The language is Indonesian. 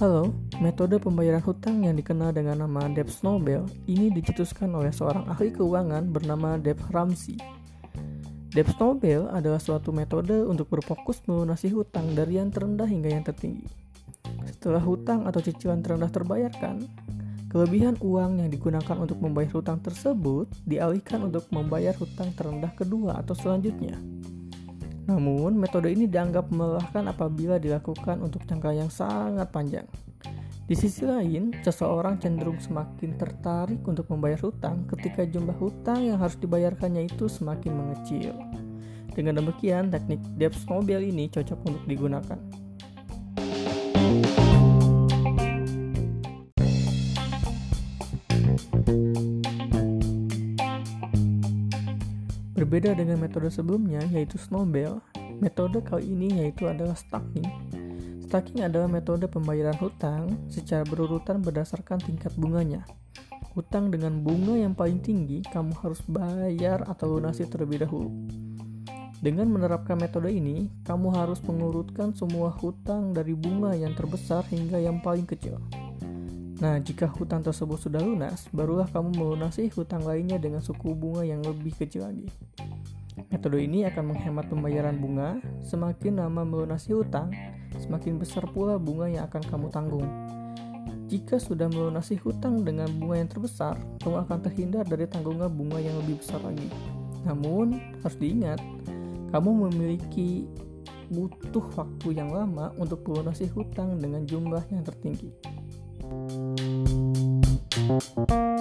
Halo, metode pembayaran hutang yang dikenal dengan nama debt snowball ini dicetuskan oleh seorang ahli keuangan bernama Dave Ramsey. Debt snowball adalah suatu metode untuk berfokus melunasi hutang dari yang terendah hingga yang tertinggi. Setelah hutang atau cicilan terendah terbayarkan, kelebihan uang yang digunakan untuk membayar hutang tersebut dialihkan untuk membayar hutang terendah kedua atau selanjutnya. Namun, metode ini dianggap melelahkan apabila dilakukan untuk jangka yang sangat panjang. Di sisi lain, seseorang cenderung semakin tertarik untuk membayar hutang ketika jumlah hutang yang harus dibayarkannya itu semakin mengecil. Dengan demikian, teknik debt snowball ini cocok untuk digunakan. Berbeda dengan metode sebelumnya yaitu snowball, metode kali ini yaitu adalah stacking. Stacking adalah metode pembayaran hutang secara berurutan berdasarkan tingkat bunganya. Hutang dengan bunga yang paling tinggi kamu harus bayar atau lunasi terlebih dahulu. Dengan menerapkan metode ini, kamu harus mengurutkan semua hutang dari bunga yang terbesar hingga yang paling kecil. Nah, jika hutang tersebut sudah lunas, barulah kamu melunasi hutang lainnya dengan suku bunga yang lebih kecil lagi. Metode ini akan menghemat pembayaran bunga. Semakin lama melunasi hutang, semakin besar pula bunga yang akan kamu tanggung. Jika sudah melunasi hutang dengan bunga yang terbesar, kamu akan terhindar dari tanggungan bunga yang lebih besar lagi. Namun, harus diingat, kamu memiliki butuh waktu yang lama untuk melunasi hutang dengan jumlah yang tertinggi. Música